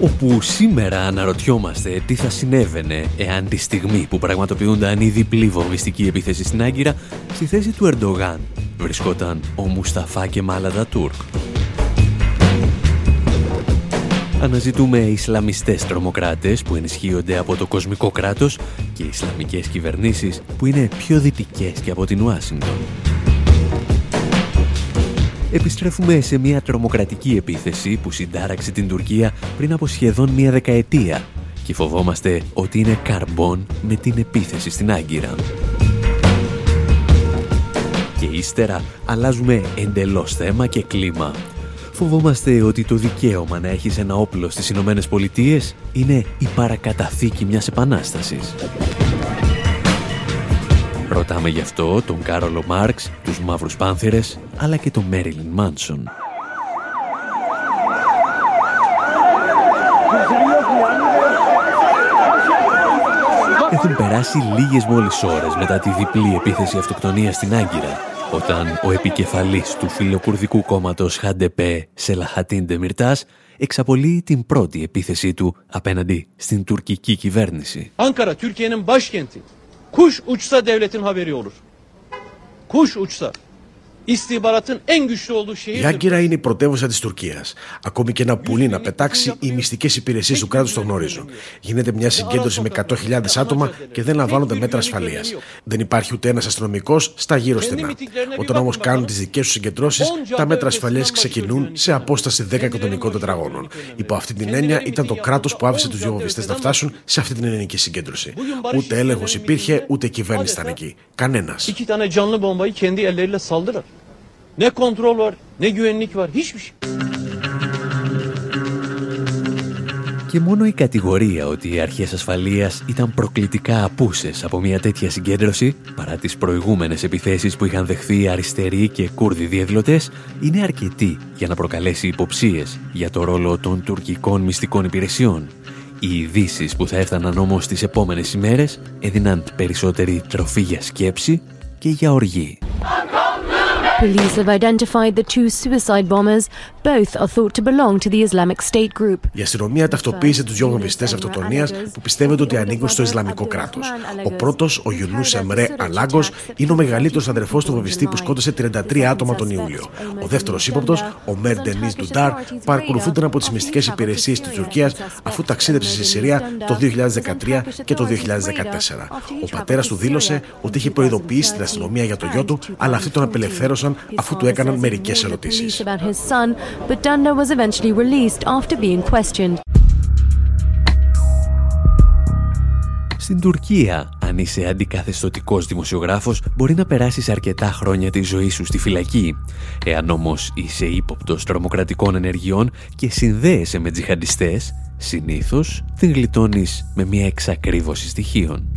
Όπου σήμερα αναρωτιόμαστε τι θα συνέβαινε εάν τη στιγμή που πραγματοποιούνταν η διπλή βομβιστική επίθεση στην Άγκυρα στη θέση του Ερντογάν βρισκόταν ο Μουσταφά και Μάλαδα Τούρκ. Αναζητούμε Ισλαμιστές τρομοκράτες που ενισχύονται από το κοσμικό κράτος και Ισλαμικές κυβερνήσεις που είναι πιο δυτικές και από την Ουάσιγκτον επιστρέφουμε σε μια τρομοκρατική επίθεση που συντάραξε την Τουρκία πριν από σχεδόν μια δεκαετία και φοβόμαστε ότι είναι καρμπών με την επίθεση στην Άγκυρα. Και ύστερα αλλάζουμε εντελώς θέμα και κλίμα. Φοβόμαστε ότι το δικαίωμα να έχεις ένα όπλο στις Ηνωμένες Πολιτείες είναι η παρακαταθήκη μιας επανάστασης. Ρωτάμε γι' αυτό τον Κάρολο Μάρξ, τους Μαύρους Πάνθυρες, αλλά και τον Μέριλιν Μάνσον. Έχουν περάσει λίγες μόλις ώρες μετά τη διπλή επίθεση αυτοκτονίας στην Άγκυρα, όταν ο επικεφαλής του φιλοκουρδικού κόμματος Χαντεπέ, Σελαχατίν Ντεμιρτάς, εξαπολύει την πρώτη επίθεσή του απέναντι στην τουρκική κυβέρνηση. Ankara Türkiye'nin başkenti. Kuş uçsa devletin haberi olur. Kuş uçsa. Η Άγκυρα είναι η πρωτεύουσα τη Τουρκία. Ακόμη και ένα πουλί να πετάξει, οι μυστικέ υπηρεσίε του κράτου το γνωρίζουν. Γίνεται μια συγκέντρωση με 100.000 άτομα και δεν λαμβάνονται μέτρα ασφαλεία. Δεν υπάρχει ούτε ένα αστυνομικό στα γύρω στενά. Όταν όμω κάνουν τι δικέ του συγκεντρώσει, τα μέτρα ασφαλεία ξεκινούν σε απόσταση 10 εκατομμικών τετραγώνων. Υπό αυτή την έννοια, ήταν το κράτο που άφησε του δύο βομβιστέ να φτάσουν σε αυτή την ελληνική συγκέντρωση. Ούτε έλεγχο υπήρχε, ούτε κυβέρνηση ήταν εκεί. Κανένα. Ne kontrol var, ne güvenlik var, hiçbir şey. Και μόνο η κατηγορία ότι οι αρχές ασφαλείας ήταν προκλητικά απούσες από μια τέτοια συγκέντρωση, παρά τις προηγούμενες επιθέσεις που είχαν δεχθεί αριστεροί και κούρδοι διαδηλωτές, είναι αρκετή για να προκαλέσει υποψίες για το ρόλο των τουρκικών μυστικών υπηρεσιών. Οι ειδήσεις που θα έφταναν όμως τις επόμενες ημέρες έδιναν περισσότερη τροφή για σκέψη και για οργή. Police have identified the two suicide bombers. Both are thought to belong to the Islamic State group. Η αστυνομία ταυτοποίησε τους δύο βομβιστέ αυτοκτονίας που πιστεύετε ότι ανήκουν στο Ισλαμικό κράτος. Ο πρώτος, ο Γιουνούς Σεμρέ Αλάγκος, είναι ο μεγαλύτερος αδερφός του βομβιστή που σκότωσε 33 άτομα τον Ιούλιο. Ο δεύτερος ύποπτος, ο Μέρ Ντενή Ντουντάρ, παρακολουθούνται από τις μυστικές υπηρεσίες της Τουρκίας αφού ταξίδεψε στη Συρία το 2013 και το 2014. Ο πατέρας του δήλωσε ότι είχε προειδοποιήσει την αστυνομία για το γιο του, αλλά αυτοί τον απελευθέρωσαν αφού του έκαναν μερικές ερωτήσεις. Στην Τουρκία, αν είσαι αντικαθεστωτικός δημοσιογράφος, μπορεί να περάσεις αρκετά χρόνια της ζωής σου στη φυλακή. Εάν όμως είσαι ύποπτος τρομοκρατικών ενεργειών και συνδέεσαι με τζιχαντιστές, συνήθως την γλιτώνεις με μια εξακρίβωση στοιχείων.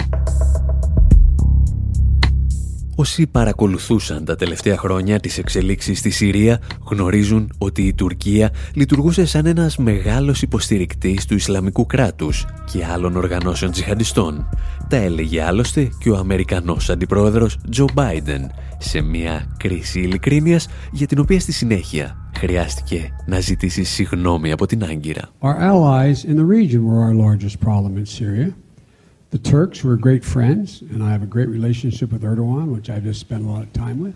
Όσοι παρακολουθούσαν τα τελευταία χρόνια τις εξελίξεις στη Συρία γνωρίζουν ότι η Τουρκία λειτουργούσε σαν ένας μεγάλος υποστηρικτής του Ισλαμικού κράτους και άλλων οργανώσεων τζιχαντιστών. Τα έλεγε άλλωστε και ο Αμερικανός αντιπρόεδρος Τζο Μπάιντεν σε μια κρίση ειλικρίνειας για την οποία στη συνέχεια χρειάστηκε να ζητήσει συγνώμη από την Άγκυρα. Our allies in the region were our largest problem in Syria.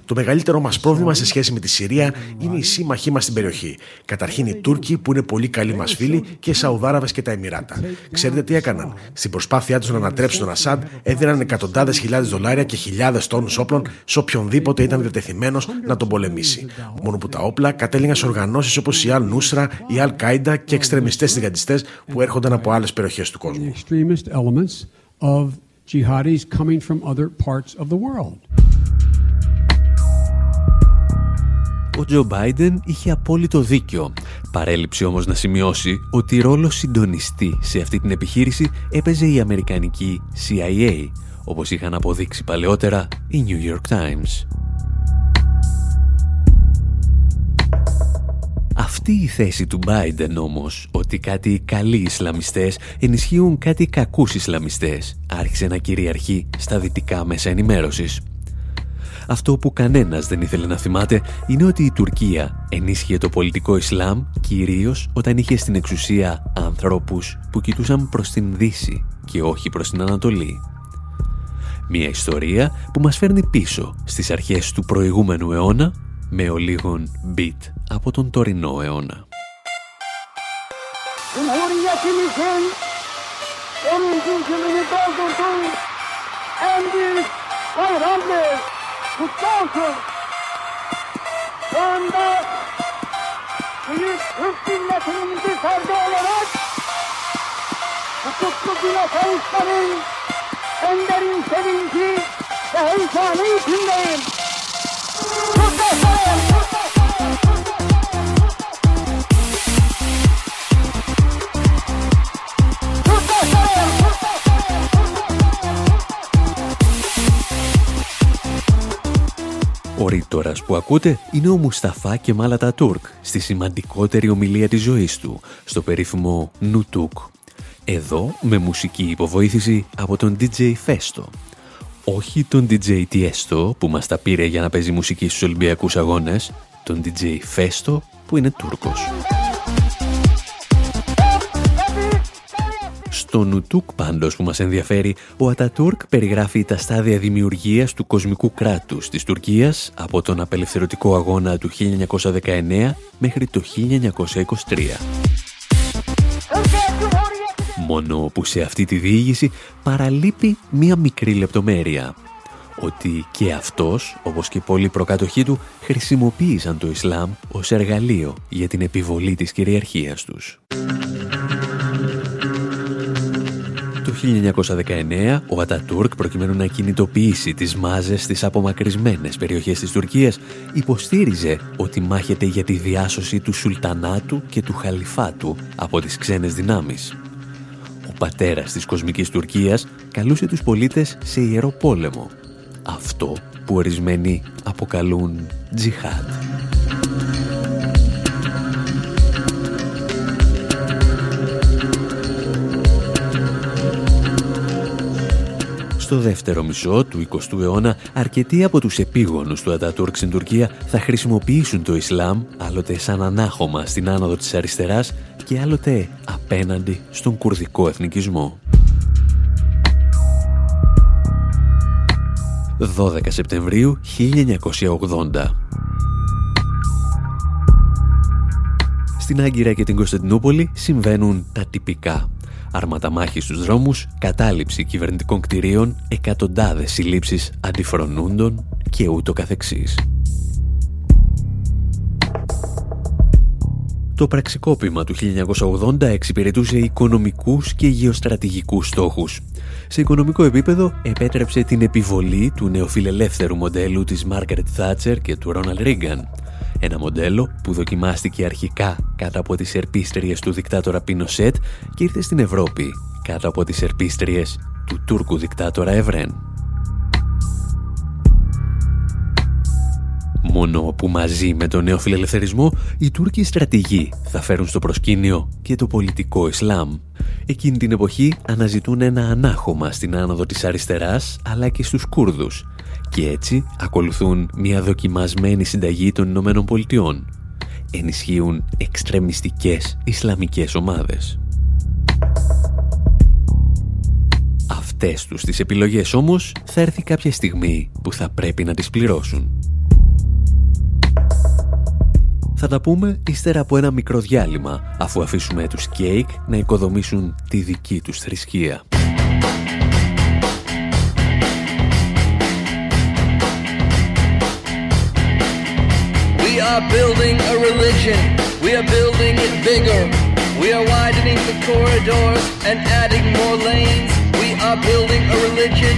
Το μεγαλύτερο μας πρόβλημα σε σχέση με τη Συρία είναι οι σύμμαχοί μας στην περιοχή. Καταρχήν οι Τούρκοι που είναι πολύ καλοί μας φίλοι και οι Σαουδάραβες και τα Εμμυράτα. Ξέρετε τι έκαναν. Στην προσπάθειά τους να ανατρέψουν τον Ασάντ έδιναν εκατοντάδες χιλιάδες δολάρια και χιλιάδες τόνους όπλων σε οποιονδήποτε ήταν διατεθειμένος να τον πολεμήσει. Μόνο που τα όπλα κατέληγαν σε οργανώσεις όπως η Αλ Νούσρα, η Αλ Κάιντα και εξτρεμιστές θηγαντιστέ που έρχονταν από άλλες περιοχές του κόσμου of jihadis coming from other parts of the world. Ο Τζο Μπάιντεν είχε απόλυτο δίκιο. Παρέλειψε όμως να σημειώσει ότι ρόλο συντονιστή σε αυτή την επιχείρηση έπαιζε η Αμερικανική CIA, όπως είχαν αποδείξει παλαιότερα οι New York Times. Αυτή η θέση του Biden όμως, ότι κάτι καλοί Ισλαμιστές ενισχύουν κάτι κακούς Ισλαμιστές, άρχισε να κυριαρχεί στα δυτικά μέσα ενημέρωσης. Αυτό που κανένας δεν ήθελε να θυμάται είναι ότι η Τουρκία ενίσχυε το πολιτικό Ισλάμ κυρίως όταν είχε στην εξουσία ανθρώπους που κοιτούσαν προς την Δύση και όχι προς την Ανατολή. Μια ιστορία που μας φέρνει πίσω στις αρχές του προηγούμενου αιώνα με ολίγων beat από τον τωρινό αιώνα. büyük Türk milletinin bir ferdi olarak hukuklu güne kavuşmanın en derin sevinci ve heyecanı içindeyim. Ρήτορας που ακούτε είναι ο Μουσταφά και Μάλατα Τούρκ στη σημαντικότερη ομιλία της ζωής του, στο περίφημο Νουτούκ. Εδώ με μουσική υποβοήθηση από τον DJ Φέστο. Όχι τον DJ Tiesto που μας τα πήρε για να παίζει μουσική στους Ολυμπιακούς Αγώνες, τον DJ Φέστο που είναι Τούρκος. Στο Νουτούκ πάντως που μας ενδιαφέρει, ο Ατατούρκ περιγράφει τα στάδια δημιουργίας του κοσμικού κράτους της Τουρκίας από τον απελευθερωτικό αγώνα του 1919 μέχρι το 1923. Μόνο που σε αυτή τη διήγηση παραλείπει μία μικρή λεπτομέρεια. Ότι και αυτός, όπως και πολλοί προκατοχοί του, χρησιμοποίησαν το Ισλάμ ως εργαλείο για την επιβολή της κυριαρχίας τους. 1919 ο Ατατούρκ προκειμένου να κινητοποιήσει τις μάζες στις απομακρυσμένες περιοχές της Τουρκίας υποστήριζε ότι μάχεται για τη διάσωση του Σουλτανάτου και του Χαλιφάτου από τις ξένες δυνάμεις. Ο πατέρας της κοσμικής Τουρκίας καλούσε τους πολίτες σε ιερό πόλεμο. Αυτό που ορισμένοι αποκαλούν τζιχάτ. Στο δεύτερο μισό του 20ου αιώνα, αρκετοί από τους επίγονους του Ατατούρκ στην Τουρκία θα χρησιμοποιήσουν το Ισλάμ άλλοτε σαν ανάχωμα στην άνοδο της αριστεράς και άλλοτε απέναντι στον κουρδικό εθνικισμό. 12 Σεπτεμβρίου 1980 Στην Άγκυρα και την Κωνσταντινούπολη συμβαίνουν τα τυπικά Αρματαμάχη στους δρόμους, κατάληψη κυβερνητικών κτηρίων, εκατοντάδες συλλήψεις αντιφρονούντων και ούτω καθεξής. Το πραξικόπημα του 1980 εξυπηρετούσε οικονομικούς και γεωστρατηγικούς στόχους. Σε οικονομικό επίπεδο επέτρεψε την επιβολή του νεοφιλελεύθερου μοντέλου της Μάργαρετ Θάτσερ και του Ρόναλ Ρίγκαν, ένα μοντέλο που δοκιμάστηκε αρχικά κάτω από τις ερπίστριες του δικτάτορα Πινοσέτ και ήρθε στην Ευρώπη κάτω από τις ερπίστριες του Τούρκου δικτάτορα Ευρέν. Μόνο που μαζί με τον νέο φιλελευθερισμό οι Τούρκοι στρατηγοί θα φέρουν στο προσκήνιο και το πολιτικό Ισλάμ. Εκείνη την εποχή αναζητούν ένα ανάχωμα στην άνοδο της αριστεράς αλλά και στους Κούρδους και έτσι ακολουθούν μια δοκιμασμένη συνταγή των Ηνωμένων Πολιτειών. Ενισχύουν εξτρεμιστικές Ισλαμικές ομάδες. ακροατές τους τις επιλογές όμως θα έρθει κάποια στιγμή που θα πρέπει να τις πληρώσουν. Θα τα πούμε ύστερα από ένα μικρό διάλειμμα αφού αφήσουμε τους Cake να οικοδομήσουν τη δική τους θρησκεία. Are building a religion. We are building it bigger. We are widening the corridors and adding more lanes. We are building a religion,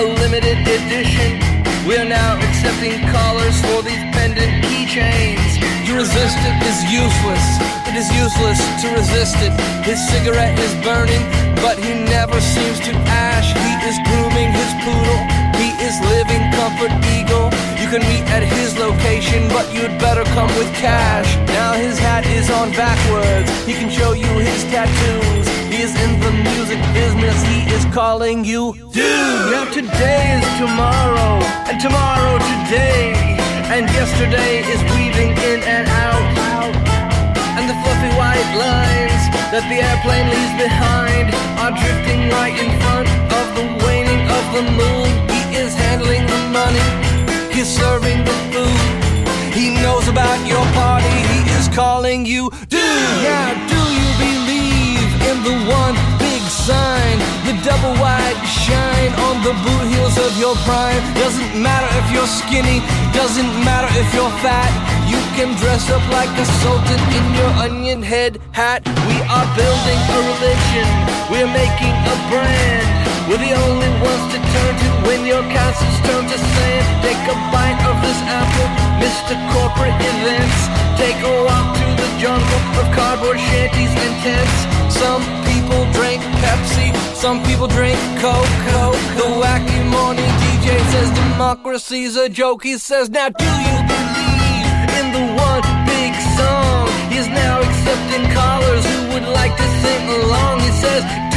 a limited edition. We are now accepting callers for these pendant keychains. To resist it is useless. It is useless to resist it. His cigarette is burning, but he never seems to ash. He is grooming his poodle. He is living comfort eagle. Can meet at his location, but you'd better come with cash. Now his hat is on backwards. He can show you his tattoos. He is in the music business. He is calling you dude. Now today is tomorrow, and tomorrow today, and yesterday is weaving in and out. And the fluffy white lines that the airplane leaves behind are drifting right in front of the waning of the moon. He is handling the money, he's serving the food. He knows about your party, he is calling you dude. Yeah, do you believe in the one big sign? The double wide shine on the boot heels of your prime. Doesn't matter if you're skinny, doesn't matter if you're fat. You can dress up like a sultan in your onion head hat. We are building a religion, we're making a brand. We're the only ones to turn to when your castles turn to sand. Take a bite of this apple, Mr. Corporate Events. Take a walk through the jungle of cardboard shanties and tents. Some people drink Pepsi, some people drink. Coke. The wacky morning DJ says democracy's a joke. He says, now do you believe in the one big song? He's now accepting callers who would like to sing along. He says,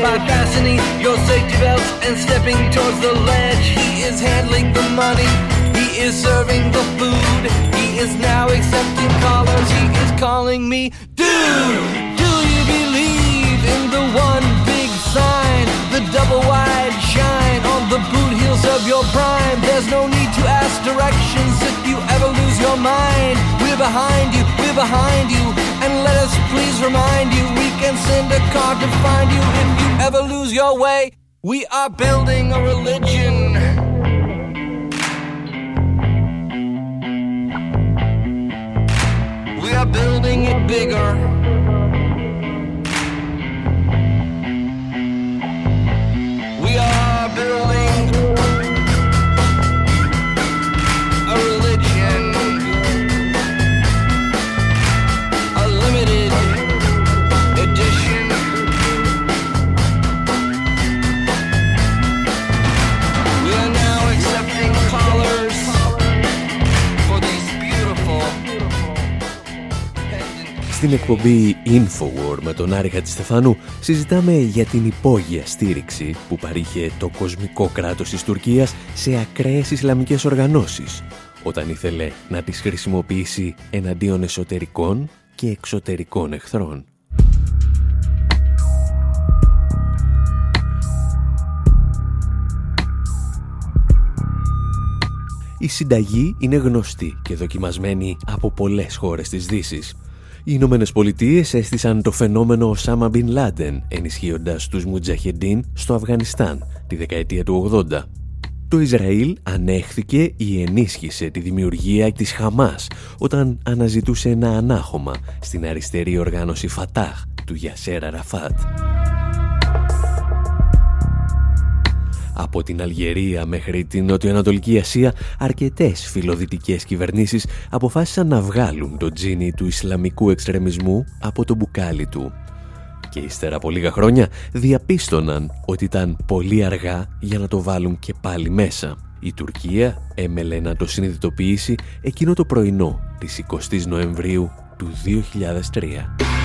By fastening your safety belts and stepping towards the ledge, he is handling the money. He is serving the food. He is now accepting callers. He is calling me dude. Do you believe in the one big sign? The double wide shine on the boot heels of your prime. There's no need to ask directions if you ever lose your mind. We're behind you, we're behind you. And let us please remind you can send a car to find you if you ever lose your way. We are building a religion. We are building it bigger. Στην εκπομπή Infowar με τον Άρη Χατζηστεφάνου συζητάμε για την υπόγεια στήριξη που παρήχε το κοσμικό κράτος της Τουρκίας σε ακραίες Ισλαμικές οργανώσεις όταν ήθελε να τις χρησιμοποιήσει εναντίον εσωτερικών και εξωτερικών εχθρών. Η συνταγή είναι γνωστή και δοκιμασμένη από πολλές χώρες της Δύσης. Οι Ηνωμένες Πολιτείες έστησαν το φαινόμενο Οσάμα Μπιν Λάντεν, ενισχύοντας τους Μουτζαχεντίν στο Αφγανιστάν τη δεκαετία του 80. Το Ισραήλ ανέχθηκε ή ενίσχυσε τη δημιουργία της Χαμάς όταν αναζητούσε ένα ανάχωμα στην αριστερή οργάνωση Φατάχ του Γιασέρα Ραφάτ. Από την Αλγερία μέχρι την Νοτιοανατολική Ασία, αρκετές φιλοδυτικές κυβερνήσεις αποφάσισαν να βγάλουν το τζίνι του Ισλαμικού εξτρεμισμού από το μπουκάλι του. Και ύστερα από λίγα χρόνια διαπίστωναν ότι ήταν πολύ αργά για να το βάλουν και πάλι μέσα. Η Τουρκία έμελε να το συνειδητοποιήσει εκείνο το πρωινό της 20 Νοεμβρίου του 2003.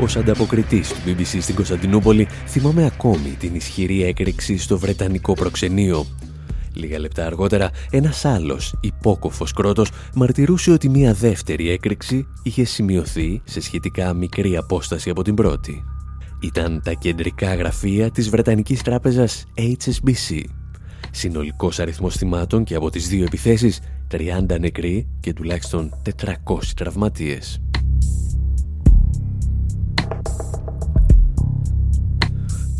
Ως ανταποκριτής του BBC στην Κωνσταντινούπολη θυμάμαι ακόμη την ισχυρή έκρηξη στο Βρετανικό προξενείο. Λίγα λεπτά αργότερα, ένας άλλος υπόκοφος κρότος μαρτυρούσε ότι μια δεύτερη έκρηξη είχε σημειωθεί σε σχετικά μικρή απόσταση από την πρώτη. Ήταν τα κεντρικά γραφεία της Βρετανικής τράπεζας HSBC. Συνολικός αριθμός θυμάτων και από τις δύο επιθέσεις 30 νεκροί και τουλάχιστον 400 τραυματίες.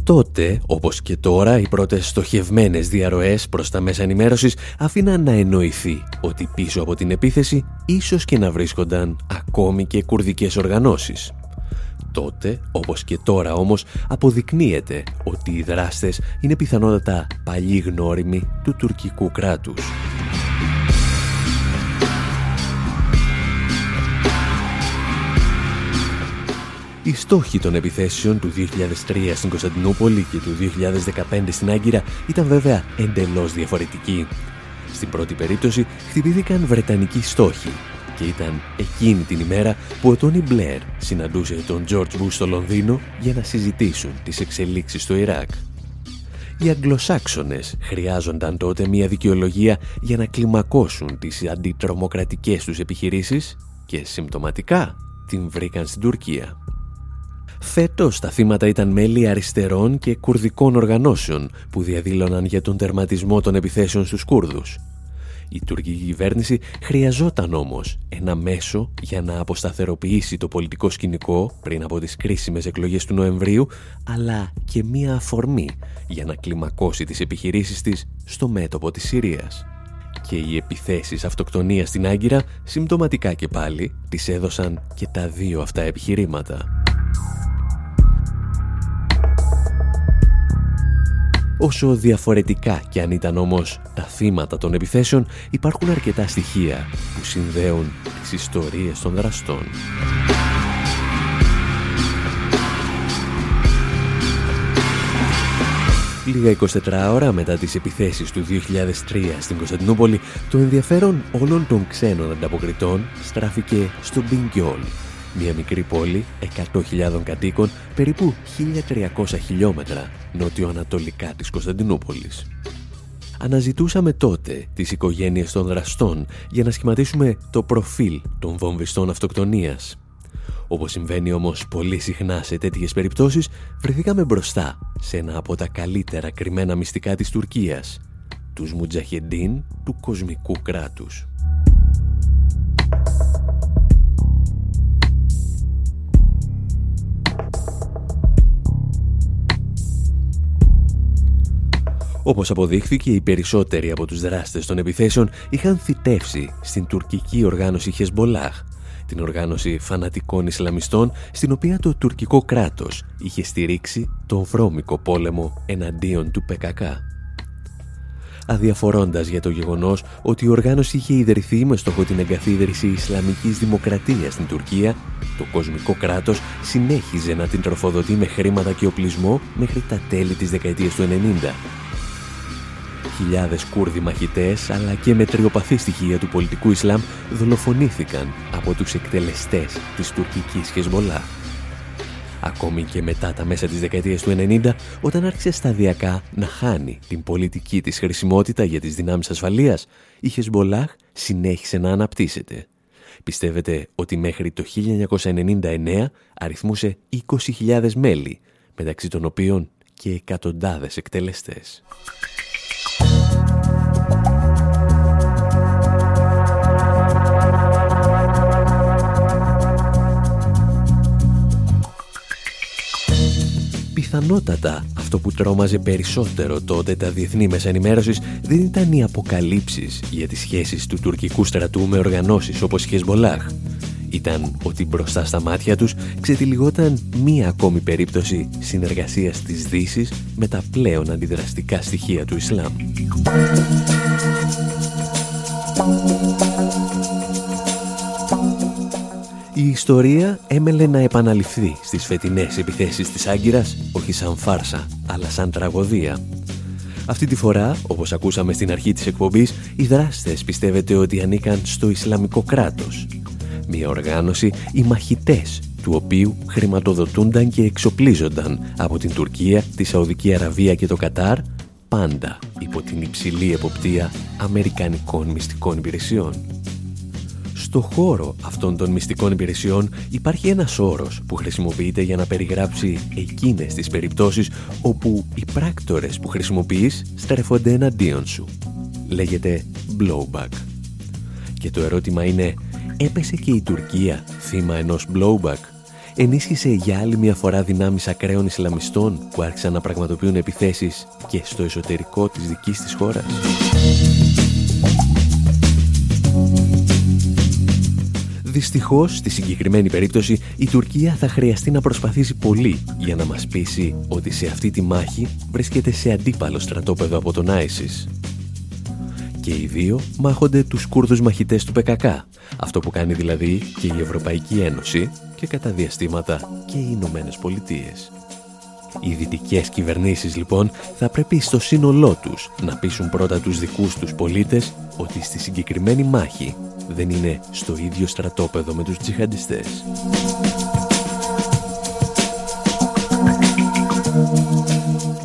Τότε, όπως και τώρα, οι πρώτες στοχευμένες διαρροές προς τα μέσα ενημέρωσης αφήναν να εννοηθεί ότι πίσω από την επίθεση ίσως και να βρίσκονταν ακόμη και κουρδικές οργανώσεις. Τότε, όπως και τώρα όμως, αποδεικνύεται ότι οι δράστες είναι πιθανότατα παλιοί γνώριμοι του τουρκικού κράτους. Οι στόχοι των επιθέσεων του 2003 στην Κωνσταντινούπολη και του 2015 στην Άγκυρα ήταν βέβαια εντελώς διαφορετικοί. Στην πρώτη περίπτωση χτυπήθηκαν βρετανικοί στόχοι και ήταν εκείνη την ημέρα που ο Τόνι Μπλερ συναντούσε τον George Bush στο Λονδίνο για να συζητήσουν τις εξελίξεις στο Ιράκ. Οι Αγγλοσάξονες χρειάζονταν τότε μια δικαιολογία για να κλιμακώσουν τις αντιτρομοκρατικές τους επιχειρήσεις και συμπτωματικά την βρήκαν στην Τουρκία. Φέτος τα θύματα ήταν μέλη αριστερών και κουρδικών οργανώσεων που διαδήλωναν για τον τερματισμό των επιθέσεων στους Κούρδους. Η τουρκική κυβέρνηση χρειαζόταν όμως ένα μέσο για να αποσταθεροποιήσει το πολιτικό σκηνικό πριν από τις κρίσιμες εκλογές του Νοεμβρίου, αλλά και μία αφορμή για να κλιμακώσει τις επιχειρήσεις της στο μέτωπο της Συρίας. Και οι επιθέσεις αυτοκτονίας στην Άγκυρα, συμπτωματικά και πάλι, τις έδωσαν και τα δύο αυτά επιχειρήματα. Όσο διαφορετικά και αν ήταν όμως τα θύματα των επιθέσεων, υπάρχουν αρκετά στοιχεία που συνδέουν τις ιστορίες των δραστών. Λίγα 24 ώρα μετά τις επιθέσεις του 2003 στην Κωνσταντινούπολη, το ενδιαφέρον όλων των ξένων ανταποκριτών στράφηκε στο Μπινγκιόλ, μια μικρή πόλη 100.000 κατοίκων, περίπου 1.300 χιλιόμετρα νότιο-ανατολικά της Κωνσταντινούπολης. Αναζητούσαμε τότε τις οικογένειες των δραστών για να σχηματίσουμε το προφίλ των βομβιστών αυτοκτονίας. Όπως συμβαίνει όμως πολύ συχνά σε τέτοιες περιπτώσεις, βρεθήκαμε μπροστά σε ένα από τα καλύτερα κρυμμένα μυστικά της Τουρκίας, τους Μουτζαχεντίν του κοσμικού κράτους. Όπως αποδείχθηκε, οι περισσότεροι από τους δράστες των επιθέσεων είχαν θητεύσει στην τουρκική οργάνωση Χεσμπολάχ, την οργάνωση φανατικών Ισλαμιστών, στην οποία το τουρκικό κράτος είχε στηρίξει τον βρώμικο πόλεμο εναντίον του ΠΚΚ. Αδιαφορώντας για το γεγονός ότι η οργάνωση είχε ιδρυθεί με στόχο την εγκαθίδρυση Ισλαμικής Δημοκρατίας στην Τουρκία, το κοσμικό κράτος συνέχιζε να την τροφοδοτεί με χρήματα και οπλισμό μέχρι τα τέλη της δεκαετίας του 90 χιλιάδες Κούρδοι μαχητές αλλά και με τριοπαθή στοιχεία του πολιτικού Ισλάμ δολοφονήθηκαν από τους εκτελεστές της τουρκικής Χεσμολά. Ακόμη και μετά τα μέσα της δεκαετίας του 90, όταν άρχισε σταδιακά να χάνει την πολιτική της χρησιμότητα για τις δυνάμεις ασφαλείας, η Χεσμολάχ συνέχισε να αναπτύσσεται. Πιστεύετε ότι μέχρι το 1999 αριθμούσε 20.000 μέλη, μεταξύ των οποίων και εκατοντάδες εκτελεστές. Πιθανότατα αυτό που τρόμαζε περισσότερο τότε τα διεθνή μέσα ενημέρωσης δεν ήταν οι αποκαλύψεις για τις σχέσεις του τουρκικού στρατού με οργανώσεις όπως η Χεσμολάχ. Ήταν ότι μπροστά στα μάτια τους ξετυλιγόταν μία ακόμη περίπτωση συνεργασίας της Δύσης με τα πλέον αντιδραστικά στοιχεία του Ισλάμ. Η ιστορία έμελε να επαναληφθεί στις φετινές επιθέσεις της Άγκυρας, όχι σαν φάρσα, αλλά σαν τραγωδία. Αυτή τη φορά, όπως ακούσαμε στην αρχή της εκπομπής, οι δράστες πιστεύετε ότι ανήκαν στο Ισλαμικό κράτος. Μια οργάνωση, οι μαχητές του οποίου χρηματοδοτούνταν και εξοπλίζονταν από την Τουρκία, τη Σαουδική Αραβία και το Κατάρ, πάντα υπό την υψηλή εποπτεία Αμερικανικών μυστικών υπηρεσιών. Στο χώρο αυτών των μυστικών υπηρεσιών υπάρχει ένας όρος που χρησιμοποιείται για να περιγράψει εκείνες τις περιπτώσεις όπου οι πράκτορες που χρησιμοποιείς στρέφονται εναντίον σου. Λέγεται blowback. Και το ερώτημα είναι, έπεσε και η Τουρκία θύμα ενός blowback; Ενίσχυσε για άλλη μια φορά δυνάμεις ακραίων Ισλαμιστών που άρχισαν να πραγματοποιούν επιθέσεις και στο εσωτερικό της δικής της χώρας; Δυστυχώς, στη συγκεκριμένη περίπτωση, η Τουρκία θα χρειαστεί να προσπαθήσει πολύ για να μας πείσει ότι σε αυτή τη μάχη βρίσκεται σε αντίπαλο στρατόπεδο από τον Άισις. Και οι δύο μάχονται τους Κούρδους μαχητές του ΠΚΚ, αυτό που κάνει δηλαδή και η Ευρωπαϊκή Ένωση και κατά διαστήματα και οι Ηνωμένες Πολιτείες. Οι δυτικές κυβερνήσεις λοιπόν θα πρέπει στο σύνολό τους να πείσουν πρώτα τους δικούς τους πολίτες ότι στη συγκεκριμένη μάχη δεν είναι στο ίδιο στρατόπεδο με τους τζιχαντιστές.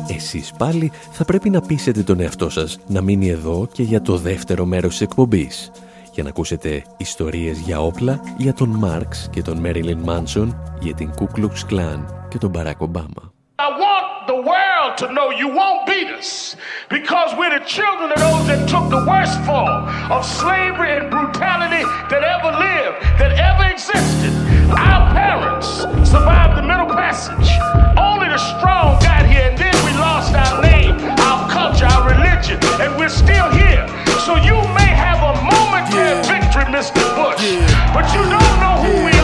Εσείς πάλι θα πρέπει να πείσετε τον εαυτό σας να μείνει εδώ και για το δεύτερο μέρος της εκπομπής για να ακούσετε ιστορίες για όπλα για τον Μάρξ και τον Μέριλιν Μάνσον, για την Ku Klux Klan και τον Μπαράκ Ομπάμα. The world to know you won't beat us because we're the children of those that took the worst form of slavery and brutality that ever lived, that ever existed. Our parents survived the Middle Passage. Only the strong got here, and then we lost our name, our culture, our religion, and we're still here. So you may have a momentary yeah. victory, Mr. Bush, yeah. but you don't know who we are.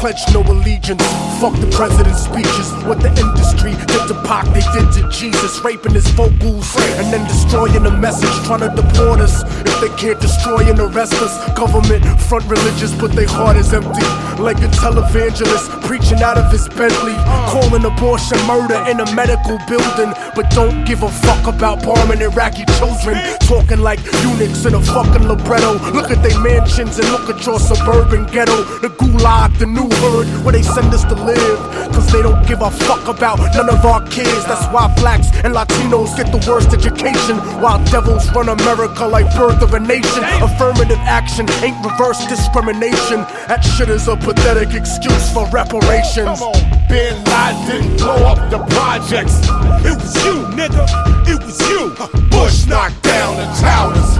Pledge no allegiance. Fuck the president's speeches. What the industry did to Pac, they did to Jesus. Raping his vocals and then destroying the message. Trying to deport us. If they can't destroy and arrest us, government front religious, but their heart is empty. Like a televangelist preaching out of his Bentley. Calling abortion murder in a medical building. But don't give a fuck about bombing Iraqi children. Talking like eunuchs in a fucking libretto. Look at their mansions and look at your suburban ghetto. The gulag, the new hood where they send us to live. Cause they don't give a fuck about none of our kids. That's why blacks and Latinos get the worst education. While devils run America like birth of a nation. Affirmative action ain't reverse discrimination. That shit is a pathetic excuse for reparations. Bin Laden didn't blow up the projects. It was you, nigga. It was you. Bush knocked down the towers.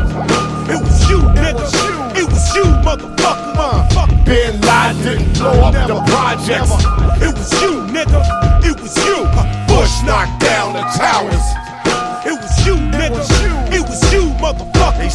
It was you, nigga. It was you, motherfucker. Bin Laden didn't blow up the projects. It was you, nigga. It was you. Bush knocked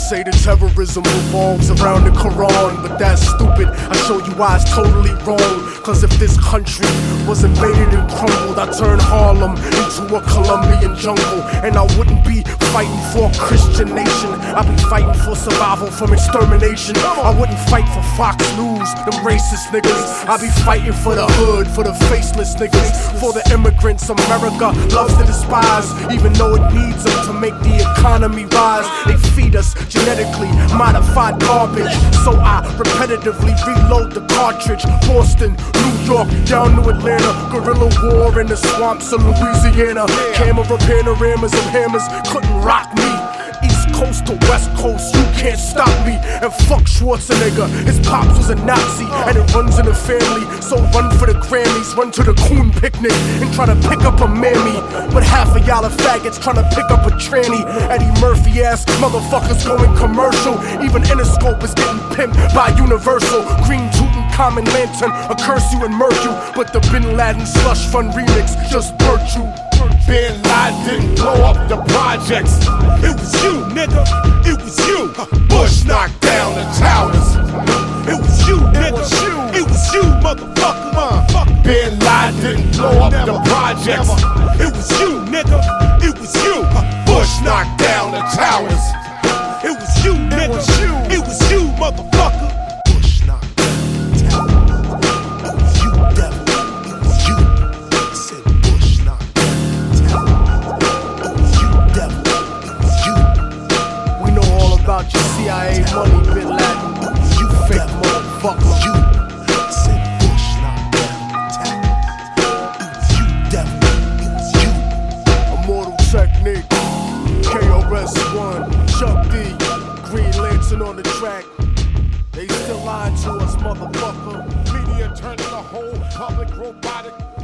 say the terrorism revolves around the Quran, but that's stupid. I show you why it's totally wrong. Cause if this country was invaded and crumbled, I'd turn Harlem into a Colombian jungle. And I wouldn't be fighting for a Christian nation. I'd be fighting for survival from extermination. I wouldn't fight for Fox News, them racist niggas. I'd be fighting for the hood, for the faceless niggas, for the immigrants America loves to despise, even though it needs them to make the economy rise. They feed us genetically modified garbage. So I repetitively reload the cartridge. Boston, New York, down to Atlanta. Guerrilla war in the swamps of Louisiana. Camera panoramas and hammers couldn't rock me coast to west coast, you can't stop me. And fuck Schwarzenegger, his pops was a Nazi, and it runs in the family. So run for the Grammys, run to the Coon picnic, and try to pick up a mammy. But half of y'all are faggots trying to pick up a tranny. Eddie Murphy ass motherfuckers going commercial. Even Interscope is getting pimped by Universal. Green Tutankhamun lantern, a curse you and murk you. But the Bin Laden slush fund remix just burnt you. Bin Laden didn't blow up the projects. It was you, nigga. It was you. Bush knocked down the towers. It was you, nigga. It was you, motherfucker. Bin Laden didn't blow up the projects. It was you, nigga. It was you. Bush knocked down the towers. CIA money, bit Latin. You fake motherfucker, you. Said Bush, not devil. You devil, you. Immortal technique. KRS1, Chuck D, Green Lantern on the track. They still lying to us, motherfucker. Media turning the whole public robotic.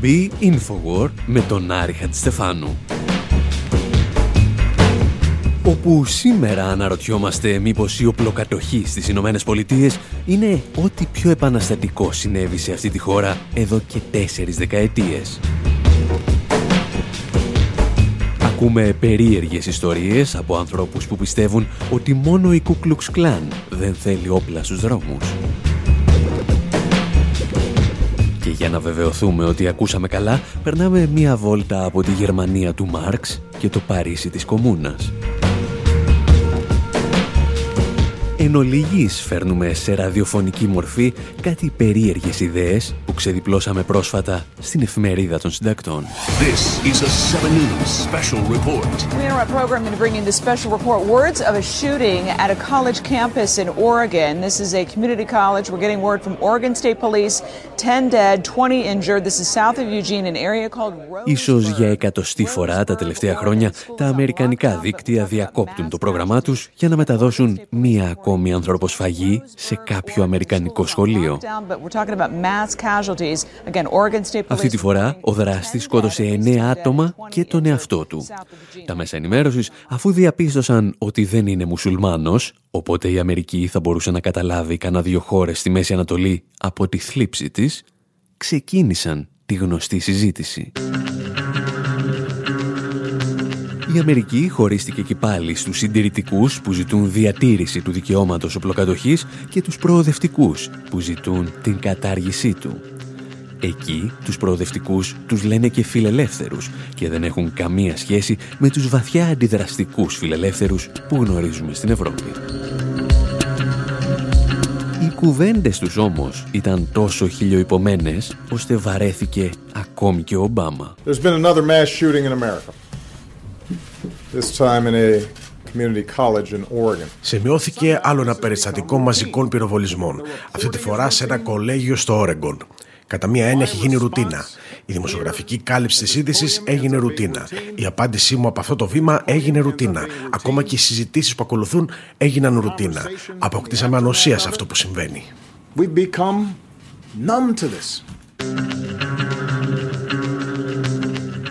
Εκπομπή Infowar με τον Άρη Χατζηστεφάνου όπου σήμερα αναρωτιόμαστε μήπως η οπλοκατοχή στις Ηνωμένες Πολιτείες είναι ό,τι πιο επαναστατικό συνέβη σε αυτή τη χώρα εδώ και τέσσερις δεκαετίες. Ακούμε περίεργες ιστορίες από ανθρώπους που πιστεύουν ότι μόνο η Ku Klux Klan δεν θέλει όπλα στους δρόμους. Και για να βεβαιωθούμε ότι ακούσαμε καλά, περνάμε μία βόλτα από τη Γερμανία του Μάρξ και το Παρίσι της Κομούνας. Εν ολίγης φέρνουμε σε ραδιοφωνική μορφή κάτι περίεργες ιδέες που ξεδιπλώσαμε πρόσφατα στην εφημερίδα των συντακτών. This is a 7 News special report. We interrupt program to bring in this special report. Words of a shooting at a college campus in Oregon. This is a community college. We're getting word from Oregon State Police. 10 dead, 20 injured. This is south of Eugene, an area called Ίσως για εκατοστή φορά τα τελευταία χρόνια τα αμερικανικά δίκτυα διακόπτουν το πρόγραμμά τους για να μεταδώσουν μία ακόμη ανθρωποσφαγή σε κάποιο αμερικανικό σχολείο. Αυτή τη φορά ο δράστης σκότωσε 9 άτομα και τον εαυτό του. Τα μέσα ενημέρωσης, αφού διαπίστωσαν ότι δεν είναι μουσουλμάνος, οπότε η Αμερική θα μπορούσε να καταλάβει κανένα δύο χώρες στη Μέση Ανατολή από τη θλίψη της, ξεκίνησαν τη γνωστή συζήτηση. Η Αμερική χωρίστηκε και πάλι στους συντηρητικούς που ζητούν διατήρηση του δικαιώματος οπλοκατοχής και τους προοδευτικούς που ζητούν την κατάργησή του. Εκεί τους προοδευτικούς τους λένε και φιλελεύθερους και δεν έχουν καμία σχέση με τους βαθιά αντιδραστικούς φιλελεύθερους που γνωρίζουμε στην Ευρώπη. Οι κουβέντες τους όμως ήταν τόσο χιλιοϊπωμένες ώστε βαρέθηκε ακόμη και ο Ομπάμα. There's been another mass shooting in America. This time in a community college in Oregon. Σημειώθηκε άλλο ένα περιστατικό μαζικών πυροβολισμών, αυτή τη φορά σε ένα κολέγιο στο Όρεγκον. Κατά μία έννοια έχει γίνει ρουτίνα. Η δημοσιογραφική κάλυψη της είδησης έγινε ρουτίνα. Η απάντησή μου από αυτό το βήμα έγινε ρουτίνα. Ακόμα και οι συζητήσεις που ακολουθούν έγιναν ρουτίνα. Αποκτήσαμε ανοσία σε αυτό που συμβαίνει. We've become numb to this.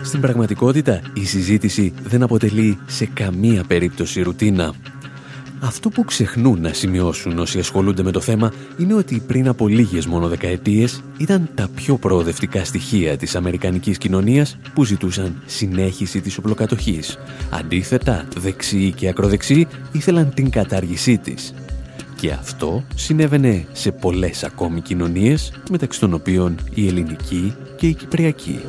Στην πραγματικότητα, η συζήτηση δεν αποτελεί σε καμία περίπτωση ρουτίνα. Αυτό που ξεχνούν να σημειώσουν όσοι ασχολούνται με το θέμα είναι ότι πριν από λίγες μόνο δεκαετίες ήταν τα πιο προοδευτικά στοιχεία της αμερικανικής κοινωνίας που ζητούσαν συνέχιση της οπλοκατοχής. Αντίθετα, δεξιοί και ακροδεξιοί ήθελαν την κατάργησή της. Και αυτό συνέβαινε σε πολλές ακόμη κοινωνίες, μεταξύ των οποίων η ελληνική και η κυπριακή.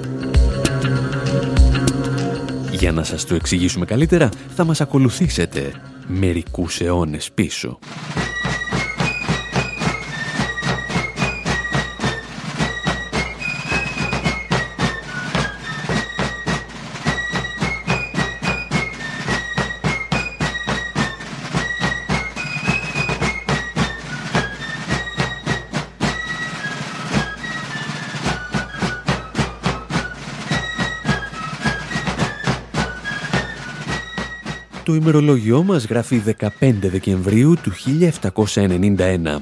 Για να σας το εξηγήσουμε καλύτερα, θα μας ακολουθήσετε μερικούς αιώνες πίσω. Ημερολόγιό μας γράφει 15 Δεκεμβρίου του 1791.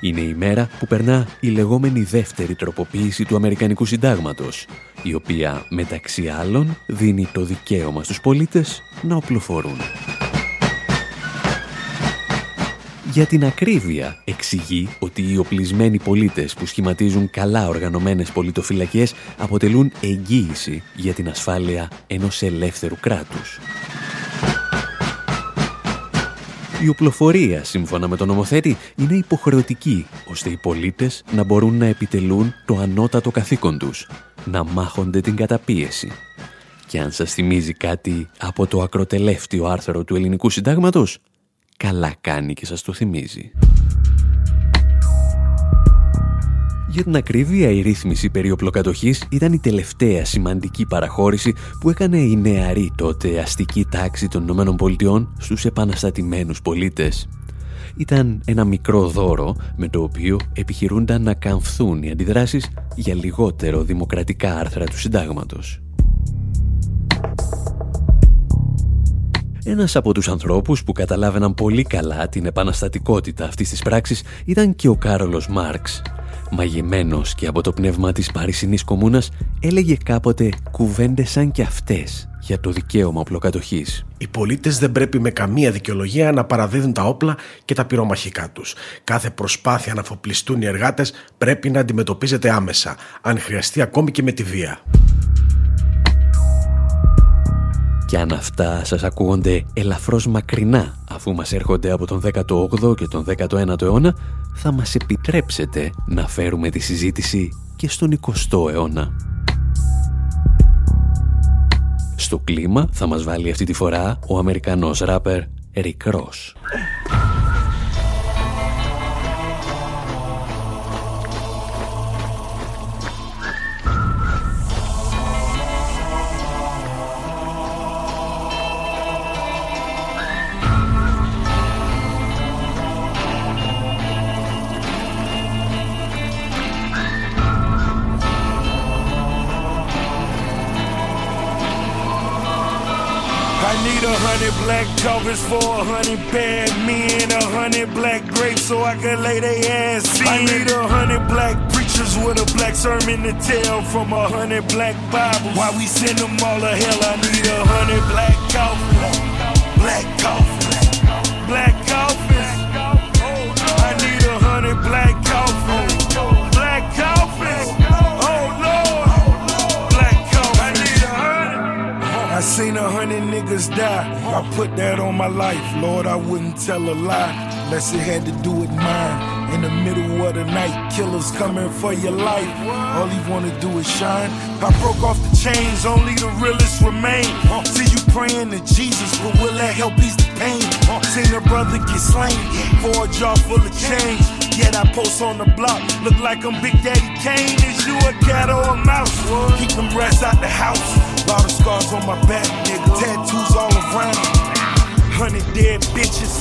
Είναι η μέρα που περνά η λεγόμενη δεύτερη τροποποίηση του Αμερικανικού Συντάγματος, η οποία μεταξύ άλλων δίνει το δικαίωμα στους πολίτες να οπλοφορούν. Για την ακρίβεια εξηγεί ότι οι οπλισμένοι πολίτες που σχηματίζουν καλά οργανωμένες πολιτοφυλακές αποτελούν εγγύηση για την ασφάλεια ενός ελεύθερου κράτους. Η οπλοφορία, σύμφωνα με τον νομοθέτη, είναι υποχρεωτική, ώστε οι πολίτες να μπορούν να επιτελούν το ανώτατο καθήκον τους, να μάχονται την καταπίεση. Και αν σας θυμίζει κάτι από το ακροτελεύτιο άρθρο του ελληνικού συντάγματος, καλά κάνει και σας το θυμίζει. Για την ακρίβεια, η ρύθμιση περί οπλοκατοχής ήταν η τελευταία σημαντική παραχώρηση που έκανε η νεαρή τότε αστική τάξη των ΗΠΑ στους επαναστατημένους πολίτες. Ήταν ένα μικρό δώρο με το οποίο επιχειρούνταν να καμφθούν οι αντιδράσεις για λιγότερο δημοκρατικά άρθρα του συντάγματος. Ένας από τους ανθρώπους που καταλάβαιναν πολύ καλά την επαναστατικότητα αυτής της πράξης ήταν και ο Κάρολος Μάρξ. Μαγεμένος και από το πνεύμα της Παρισινής Κομμούνας έλεγε κάποτε κουβέντες σαν και αυτές για το δικαίωμα οπλοκατοχής. Οι πολίτες δεν πρέπει με καμία δικαιολογία να παραδίδουν τα όπλα και τα πυρομαχικά τους. Κάθε προσπάθεια να αφοπλιστούν οι εργάτες πρέπει να αντιμετωπίζεται άμεσα, αν χρειαστεί ακόμη και με τη βία. Και αν αυτά σας ακούγονται ελαφρώς μακρινά αφού μας έρχονται από τον 18ο και τον 19ο αιώνα, θα μας επιτρέψετε να φέρουμε τη συζήτηση και στον 20ο αιώνα. Στο κλίμα θα μας βάλει αυτή τη φορά ο Αμερικανός ράπερ Rick Ross. Hundred black coffins for a hundred bad men, a hundred black grapes so I can lay they ass in. I need a hundred black preachers with a black sermon to tell from a hundred black Bibles. Why we send them all to hell? I need a hundred black coffins, black coffins, seen a hundred niggas die. I put that on my life. Lord, I wouldn't tell a lie unless it had to do with mine. In the middle of the night, killers coming for your life. All he wanna do is shine. I broke off the chains, only the realest remain. See you praying to Jesus, but will that help ease the pain? Seen a brother get slain for a jar full of change. Yet I post on the block, look like I'm Big Daddy Kane. Is you a cat or a mouse? Keep them rats out the house. Lot of scars on my back, nigga. Tattoos all around. Hundred dead bitches,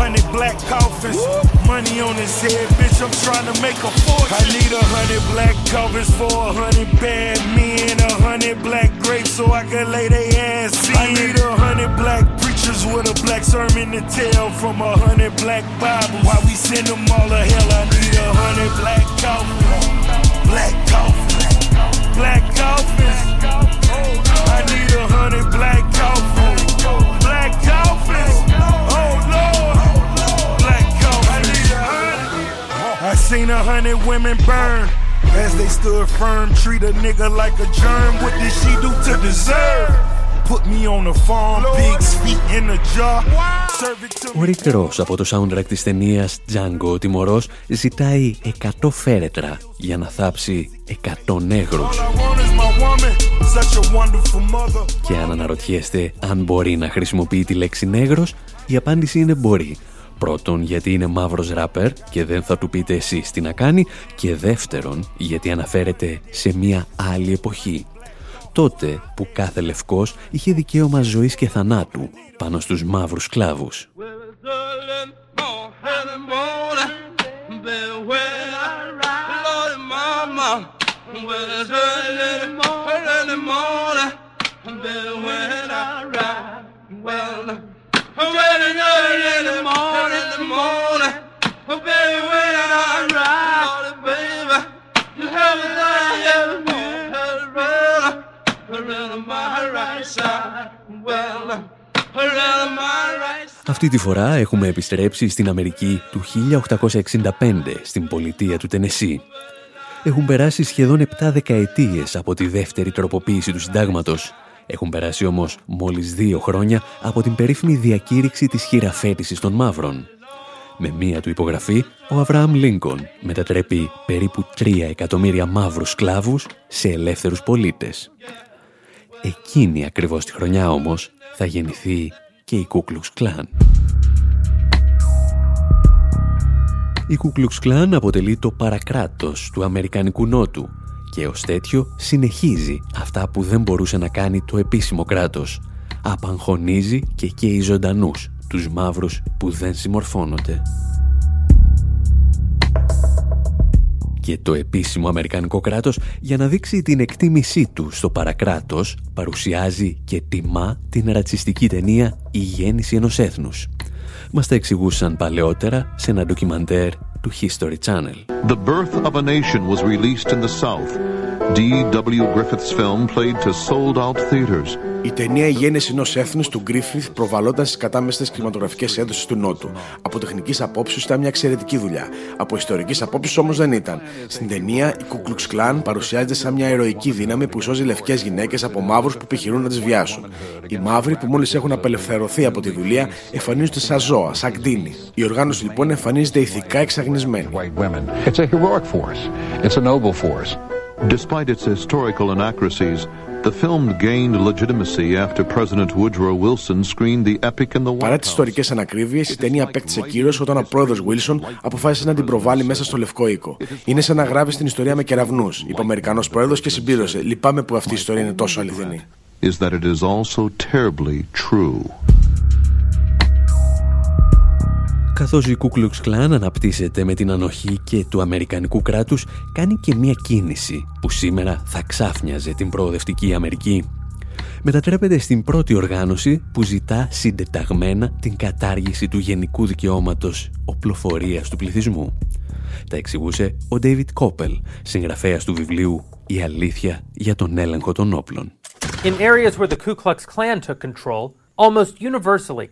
hundred black coffins. Money on his head, bitch. I'm trying to make a fortune. I need a hundred black coffins for a hundred bad men, a hundred black grapes so I can lay they ass in. I need a hundred black preachers with a black sermon to tell from a hundred black Bibles. Why we send them all to hell? I hundred women burn. As they stood firm, treat a nigga like a germ. What did she do to deserve? Put me on the farm, pigs feet in a jar. Ο Rick Ross από το soundtrack της ταινίας Django ο Τιμωρός ζητάει 100 φέρετρα για να θάψει 100 νέγρους. Και αν αναρωτιέστε αν μπορεί να χρησιμοποιεί τη λέξη νέγρος, η απάντηση είναι μπορεί. Πρώτον, γιατί είναι μαύρος ράπερ και δεν θα του πείτε εσείς τι να κάνει και δεύτερον, γιατί αναφέρεται σε μια άλλη εποχή. Τότε που κάθε λευκός είχε δικαίωμα ζωής και θανάτου πάνω στους μαύρους σκλάβους. Αυτή τη φορά έχουμε επιστρέψει στην Αμερική του 1865, στην πολιτεία του Τενεσί. Έχουν περάσει σχεδόν 7 δεκαετίες από τη δεύτερη τροποποίηση του συντάγματος. Έχουν περάσει όμως μόλις δύο χρόνια από την περίφημη διακήρυξη της χειραφέτησης των μαύρων. Με μία του υπογραφή, ο Αβραάμ Λίνκον μετατρέπει περίπου 3 εκατομμύρια μαύρους σκλάβους σε ελεύθερους πολίτες. Εκείνη ακριβώς τη χρονιά όμως θα γεννηθεί και η Κούκλουξ Κλάν. Η Κουκλουξ Κλάν αποτελεί το παρακράτος του Αμερικανικού Νότου και ως τέτοιο συνεχίζει αυτά που δεν μπορούσε να κάνει το επίσημο κράτος. Απαγχωνίζει και καίει ζωντανούς τους μαύρους που δεν συμμορφώνονται. Και το επίσημο Αμερικανικό κράτος για να δείξει την εκτίμησή του στο παρακράτος παρουσιάζει και τιμά την ρατσιστική ταινία «Η γέννηση ενός έθνους». Μας τα εξηγούσαν παλαιότερα σε ένα ντοκιμαντέρ to History Channel. The Birth of a Nation was released in the South. D.W. Griffith's film played to sold out theaters. Η ταινία «Η γέννηση ενός έθνους» του Γκρίφιθ προβαλόταν στι κατάμεστες κινηματογραφικές έντοσει του Νότου. Από τεχνικής απόψη ήταν μια εξαιρετική δουλειά. Από ιστορικής απόψη όμως δεν ήταν. Στην ταινία, η Κουκλουξ Κλάν παρουσιάζεται σαν μια ηρωική δύναμη που σώζει λευκές γυναίκες από μαύρους που επιχειρούν να τις βιάσουν. Οι μαύροι που μόλις έχουν απελευθερωθεί από τη δουλεία εμφανίζονται σαν ζώα, σαν κτίνη. Η οργάνωση λοιπόν εμφανίζεται ηθικά εξαγνισμένη. Despite its historical inaccuracies, The film gained legitimacy after President Woodrow Wilson screened the epic in the White Παρά τις ιστορικές ανακρίβειες, η ταινία απέκτησε κύριο όταν ο πρόεδρος Wilson αποφάσισε να την προβάλλει μέσα στο Λευκό Οίκο. Είναι σαν να γράφει την ιστορία με κεραυνούς, είπε ο Αμερικανός πρόεδρος και συμπλήρωσε. Λυπάμαι που αυτή η ιστορία είναι τόσο αληθινή. Is that it is also terribly true. Καθώς η Ku Klux Klan αναπτύσσεται με την ανοχή και του Αμερικανικού κράτους, κάνει και μία κίνηση που σήμερα θα ξάφνιαζε την προοδευτική Αμερική. Μετατρέπεται στην πρώτη οργάνωση που ζητά συντεταγμένα την κατάργηση του γενικού δικαιώματος οπλοφορίας του πληθυσμού. Τα εξηγούσε ο David Koppel, συγγραφέας του βιβλίου «Η αλήθεια για τον έλεγχο των όπλων». In areas where the Ku Klux Klan took control, almost universally,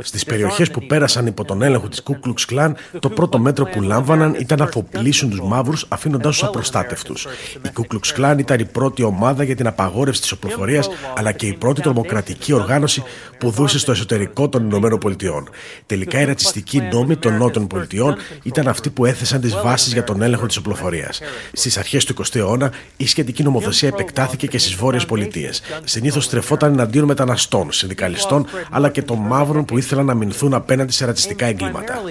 Στις περιοχές που πέρασαν υπό τον έλεγχο της Ku Klux Klan, το πρώτο μέτρο που λάμβαναν ήταν να αφοπλίσουν τους μαύρους, αφήνοντά τους απροστάτευτους. Η Ku Klux Klan ήταν η πρώτη ομάδα για την απαγόρευση της οπλοφορίας, αλλά και η πρώτη τρομοκρατική οργάνωση που δούσε στο εσωτερικό των Ηνωμένων Πολιτειών. Τελικά, οι ρατσιστικοί νόμοι των Νότων Πολιτειών ήταν αυτοί που έθεσαν τις βάσεις για τον έλεγχο της οπλοφορίας. Στις αρχές του 20ου αιώνα, η σχετική νομοθεσία επεκτάθηκε και στις Βόρειες Πολιτείες. Συνήθως στρεφόταν εναντίον μεταναστών, συνδικαλιστών, αλλά αλλά και των μαύρων που ήθελαν να μηνθούν απέναντι σε ρατσιστικά εγκλήματα.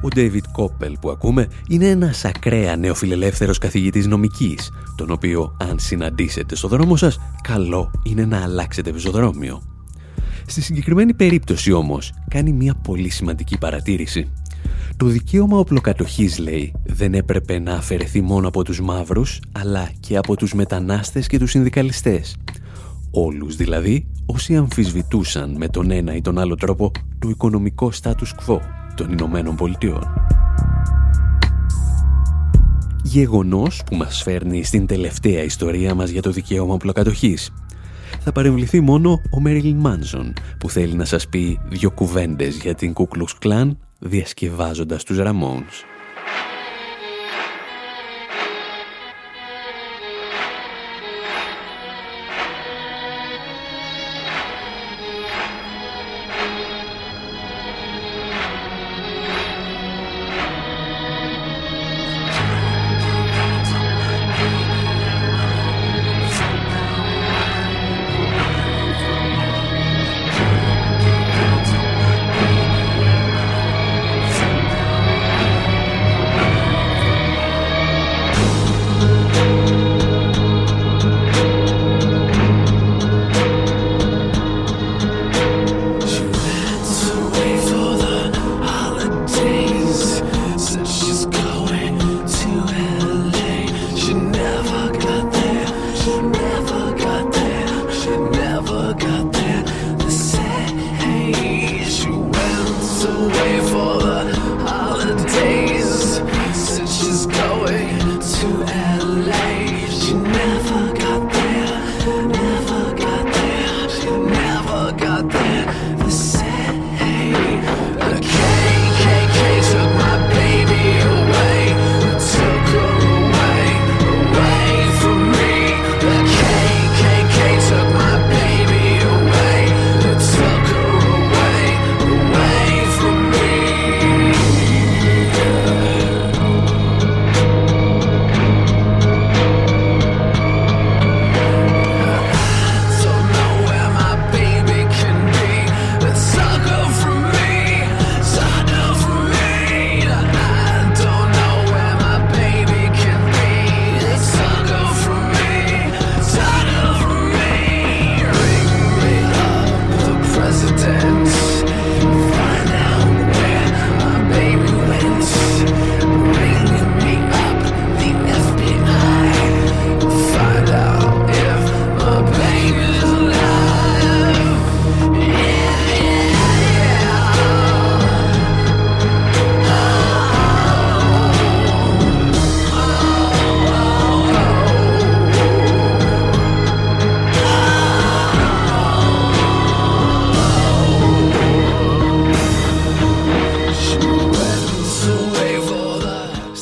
Ο Ντέιβιτ Κόπελ που ακούμε είναι ένας ακραία νεοφιλελεύθερος καθηγητής νομικής, τον οποίο αν συναντήσετε στο δρόμο σας, καλό είναι να αλλάξετε πεζοδρόμιο. Στη συγκεκριμένη περίπτωση όμως, κάνει μια πολύ σημαντική παρατήρηση. Το δικαίωμα οπλοκατοχής, λέει, δεν έπρεπε να αφαιρεθεί μόνο από τους μαύρους, αλλά και από τους μετανάστες και τους συνδικαλιστές. Όλους δηλαδή, όσοι αμφισβητούσαν με τον ένα ή τον άλλο τρόπο το οικονομικό status quo των Ηνωμένων Πολιτειών. Γεγονός που μας φέρνει στην τελευταία ιστορία μας για το δικαίωμα οπλοκατοχής. Θα παρεμβληθεί μόνο ο Μέριλιν Μάνσον, που θέλει να σας πει δύο κουβέντες για την Ku Klux Klan διασκευάζοντας τους Ραμόνς.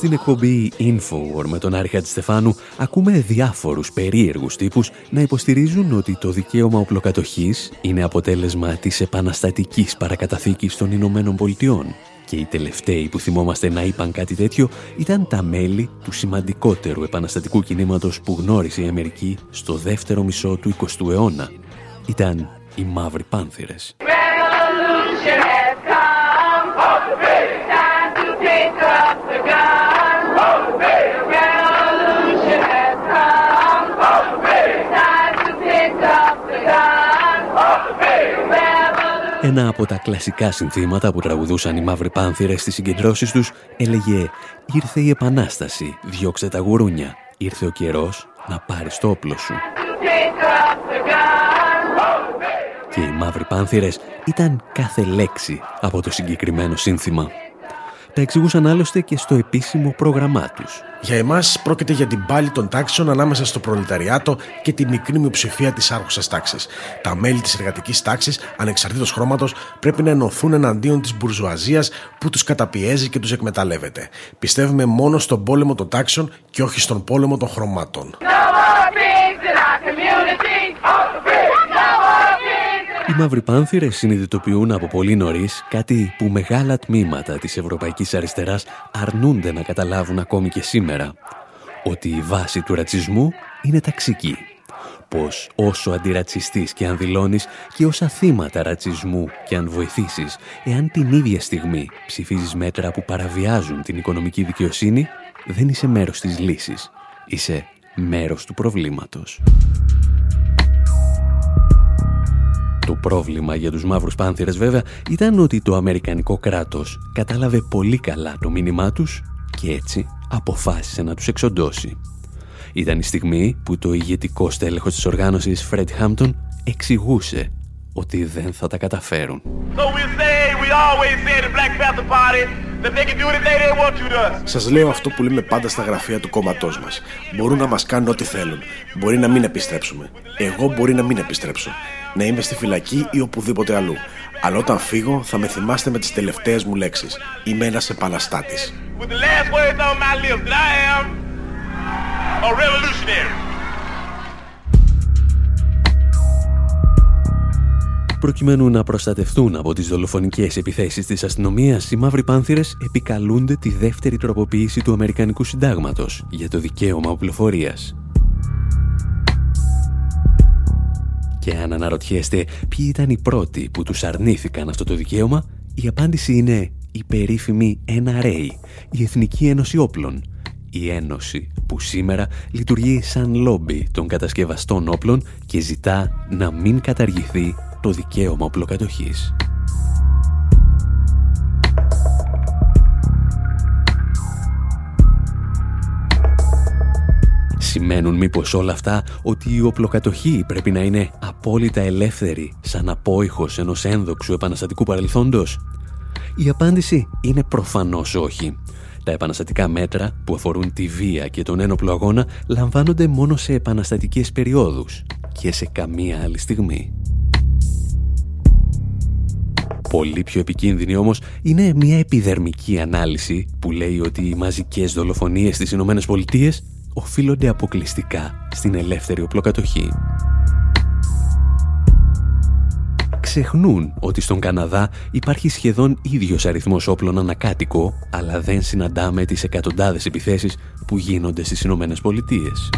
Στην εκπομπή Infowar με τον Άρη Χατζηστεφάνου ακούμε διάφορους περίεργους τύπους να υποστηρίζουν ότι το δικαίωμα οπλοκατοχής είναι αποτέλεσμα της επαναστατικής παρακαταθήκης των Ηνωμένων Πολιτειών και οι τελευταίοι που θυμόμαστε να είπαν κάτι τέτοιο ήταν τα μέλη του σημαντικότερου επαναστατικού κινήματος που γνώρισε η Αμερική στο δεύτερο μισό του 20ου αιώνα. Ήταν οι Μαύροι Πάνθυρες. Ένα από τα κλασικά συνθήματα που τραγουδούσαν οι μαύροι πάνθυρες στις συγκεντρώσεις τους έλεγε «Ήρθε η Επανάσταση, διώξτε τα γουρούνια, ήρθε ο καιρός να πάρεις το όπλο σου». Και οι μαύροι πάνθυρες ήταν κάθε λέξη από το συγκεκριμένο σύνθημα. Τα εξηγούσαν άλλωστε και στο επίσημο πρόγραμμά τους. Για εμάς πρόκειται για την πάλη των τάξεων ανάμεσα στο προλεταριάτο και τη μικρή μειοψηφία της άρχουσας τάξης. Τα μέλη της εργατικής τάξης, ανεξαρτήτως χρώματος, πρέπει να ενωθούν εναντίον της μπουρζουαζίας που τους καταπιέζει και τους εκμεταλλεύεται. Πιστεύουμε μόνο στον πόλεμο των τάξεων και όχι στον πόλεμο των χρωμάτων. Οι Μαύροι Πάνθυρες συνειδητοποιούν από πολύ νωρίς κάτι που μεγάλα τμήματα της Ευρωπαϊκής Αριστεράς αρνούνται να καταλάβουν ακόμη και σήμερα. Ότι η βάση του ρατσισμού είναι ταξική. Πως όσο αντιρατσιστής και αν δηλώνεις και όσα θύματα ρατσισμού και αν βοηθήσεις, εάν την ίδια στιγμή ψηφίζεις μέτρα που παραβιάζουν την οικονομική δικαιοσύνη, δεν είσαι μέρος της λύσης. Είσαι μέρος του προβλήματος. Το πρόβλημα για τους μαύρους πάνθυρες βέβαια ήταν ότι το Αμερικανικό κράτος κατάλαβε πολύ καλά το μήνυμά τους και έτσι αποφάσισε να τους εξοντώσει. Ήταν η στιγμή που το ηγετικό στέλεχος της οργάνωσης Fred Hampton εξηγούσε ότι δεν θα τα καταφέρουν. Σας λέω αυτό που λέμε πάντα στα γραφεία του κόμματός μας. Μπορούν να μας κάνουν ό,τι θέλουν. Μπορεί να μην επιστρέψουμε. Εγώ μπορεί να μην επιστρέψω. Να είμαι στη φυλακή ή οπουδήποτε αλλού. Αλλά όταν φύγω θα με θυμάστε με τις τελευταίες μου λέξεις. Είμαι ένας επαναστάτης. Προκειμένου να προστατευτούν από τις δολοφονικές επιθέσεις της αστυνομίας, οι Μαύροι Πάνθυρες επικαλούνται τη δεύτερη τροποποίηση του Αμερικανικού Συντάγματος για το δικαίωμα οπλοφορίας. Και αν αναρωτιέστε ποιοι ήταν οι πρώτοι που τους αρνήθηκαν αυτό το δικαίωμα, η απάντηση είναι η περίφημη NRA, η Εθνική Ένωση Όπλων, η Ένωση που σήμερα λειτουργεί σαν λόμπι των κατασκευαστών όπλων και ζητά να μην καταργηθεί το δικαίωμα οπλοκατοχής. Σημαίνουν μήπως όλα αυτά ότι η οπλοκατοχή πρέπει να είναι απόλυτα ελεύθερη σαν απόϊχος ενός ένδοξου επαναστατικού παρελθόντος; Η απάντηση είναι προφανώς όχι. Τα επαναστατικά μέτρα που αφορούν τη βία και τον ένοπλο αγώνα λαμβάνονται μόνο σε επαναστατικές περιόδους και σε καμία άλλη στιγμή. Πολύ πιο επικίνδυνη όμως είναι μια επιδερμική ανάλυση που λέει ότι οι μαζικές δολοφονίες στις Ηνωμένες Πολιτείες οφείλονται αποκλειστικά στην ελεύθερη οπλοκατοχή. Ξεχνούν ότι στον Καναδά υπάρχει σχεδόν ίδιος αριθμός όπλων ανακάτοικο, αλλά δεν συναντάμε τις εκατοντάδες επιθέσεις που γίνονται στις Ηνωμένες Πολιτείες.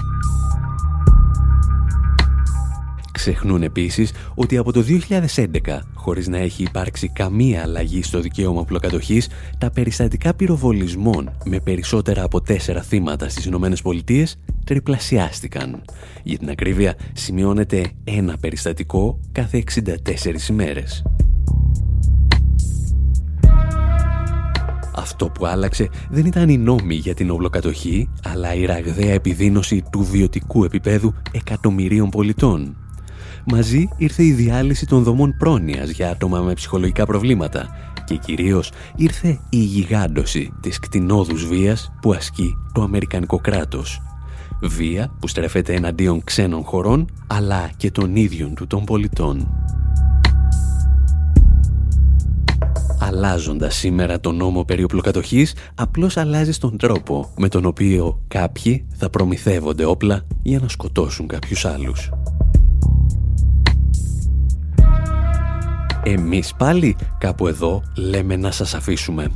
Ξεχνούν επίσης ότι από το 2011, χωρίς να έχει υπάρξει καμία αλλαγή στο δικαίωμα πλοκατοχής, τα περιστατικά πυροβολισμών με περισσότερα από τέσσερα θύματα στις Ηνωμένες Πολιτείες τριπλασιάστηκαν. Για την ακρίβεια, σημειώνεται ένα περιστατικό κάθε 64 ημέρες. Αυτό που άλλαξε δεν ήταν η νόμη για την οβλοκατοχή, αλλά η ραγδαία επιδείνωση του βιωτικού επίπεδου εκατομμυρίων πολιτών. Μαζί ήρθε η διάλυση των δομών πρόνοιας για άτομα με ψυχολογικά προβλήματα και κυρίως ήρθε η γιγάντωση της κτηνόδους βίας που ασκεί το Αμερικανικό κράτος. Βία που στρέφεται εναντίον ξένων χωρών αλλά και των ίδιων του των πολιτών. αλλάζοντας σήμερα τον νόμο περί οπλοκατοχής, απλώς αλλάζει τον τρόπο με τον οποίο κάποιοι θα προμηθεύονται όπλα για να σκοτώσουν κάποιους άλλους. Εμείς πάλι κάπου εδώ λέμε να σας αφήσουμε.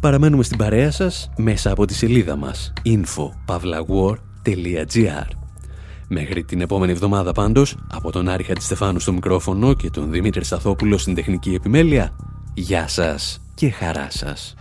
Παραμένουμε στην παρέα σας μέσα από τη σελίδα μας info.pavlawar.gr Μέχρι την επόμενη εβδομάδα πάντως, από τον Άρη Χατζηστεφάνου στο μικρόφωνο και τον Δημήτρη Σταθόπουλο στην τεχνική επιμέλεια, γεια σας και χαρά σας.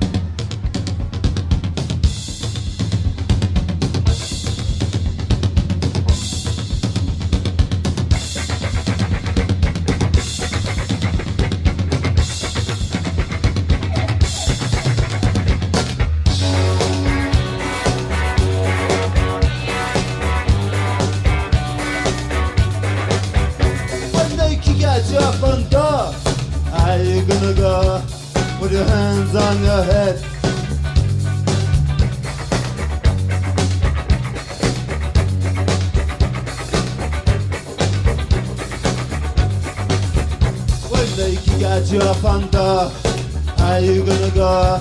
gonna go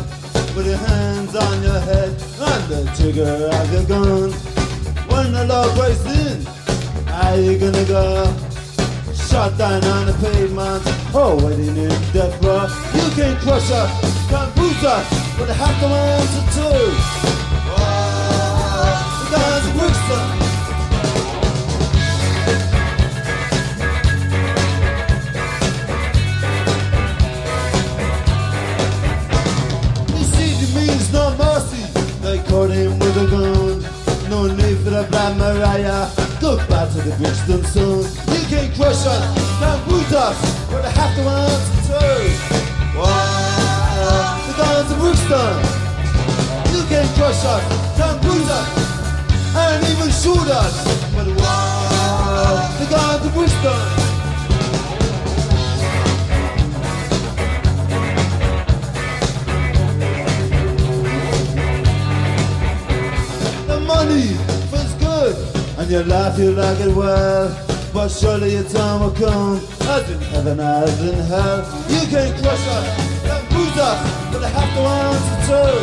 Put your hands on your head and the trigger of your gun. When the law breaks in, how you gonna go? Shot down on the pavement, oh, waiting in death row. You can't crush us, can't bruise us, but half the man's to do? to the Brixton soon. You can't crush us, not boot us, but I have to answer too. Wow, the guns of Brixton. You can't crush us, not boot us, and even shoot us, but why? the guns of Brixton. Your life you like it well. But surely your time will come, as in heaven as in hell. You can crush us, and bruise us, but they have to answer too.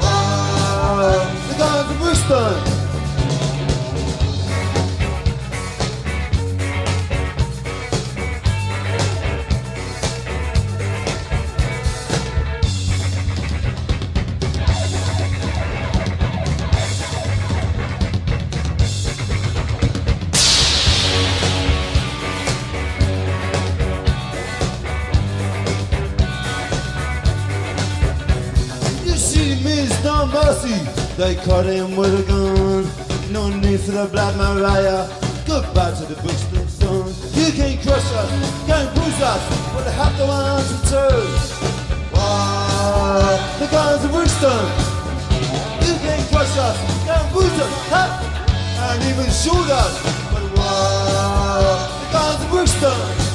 Wow, the guns of Bristol. They caught him with a gun. No need for the Black Mariah. Goodbye to the Brixton Sun. You can't crush us, can't bruise us, but they have to answer too. Wow, the guns of Brixton. You can't crush us, can't bruise us, huh? and even shoot us. But wow, the guns of Brixton.